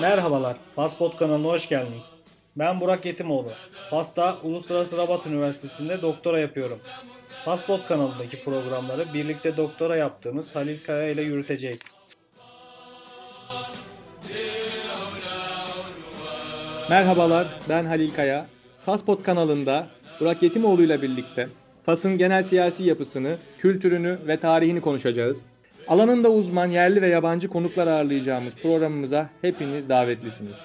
Merhabalar, Paspot kanalına hoş geldiniz. Ben Burak Yetimoğlu. Fas'ta Uluslararası Rabat Üniversitesi'nde doktora yapıyorum. Paspot kanalındaki programları birlikte doktora yaptığımız Halil Kaya ile yürüteceğiz. Merhabalar, ben Halil Kaya. Paspot kanalında Burak Yetimoğlu ile birlikte Fas'ın genel siyasi yapısını, kültürünü ve tarihini konuşacağız. Alanında uzman yerli ve yabancı konuklar ağırlayacağımız programımıza hepiniz davetlisiniz.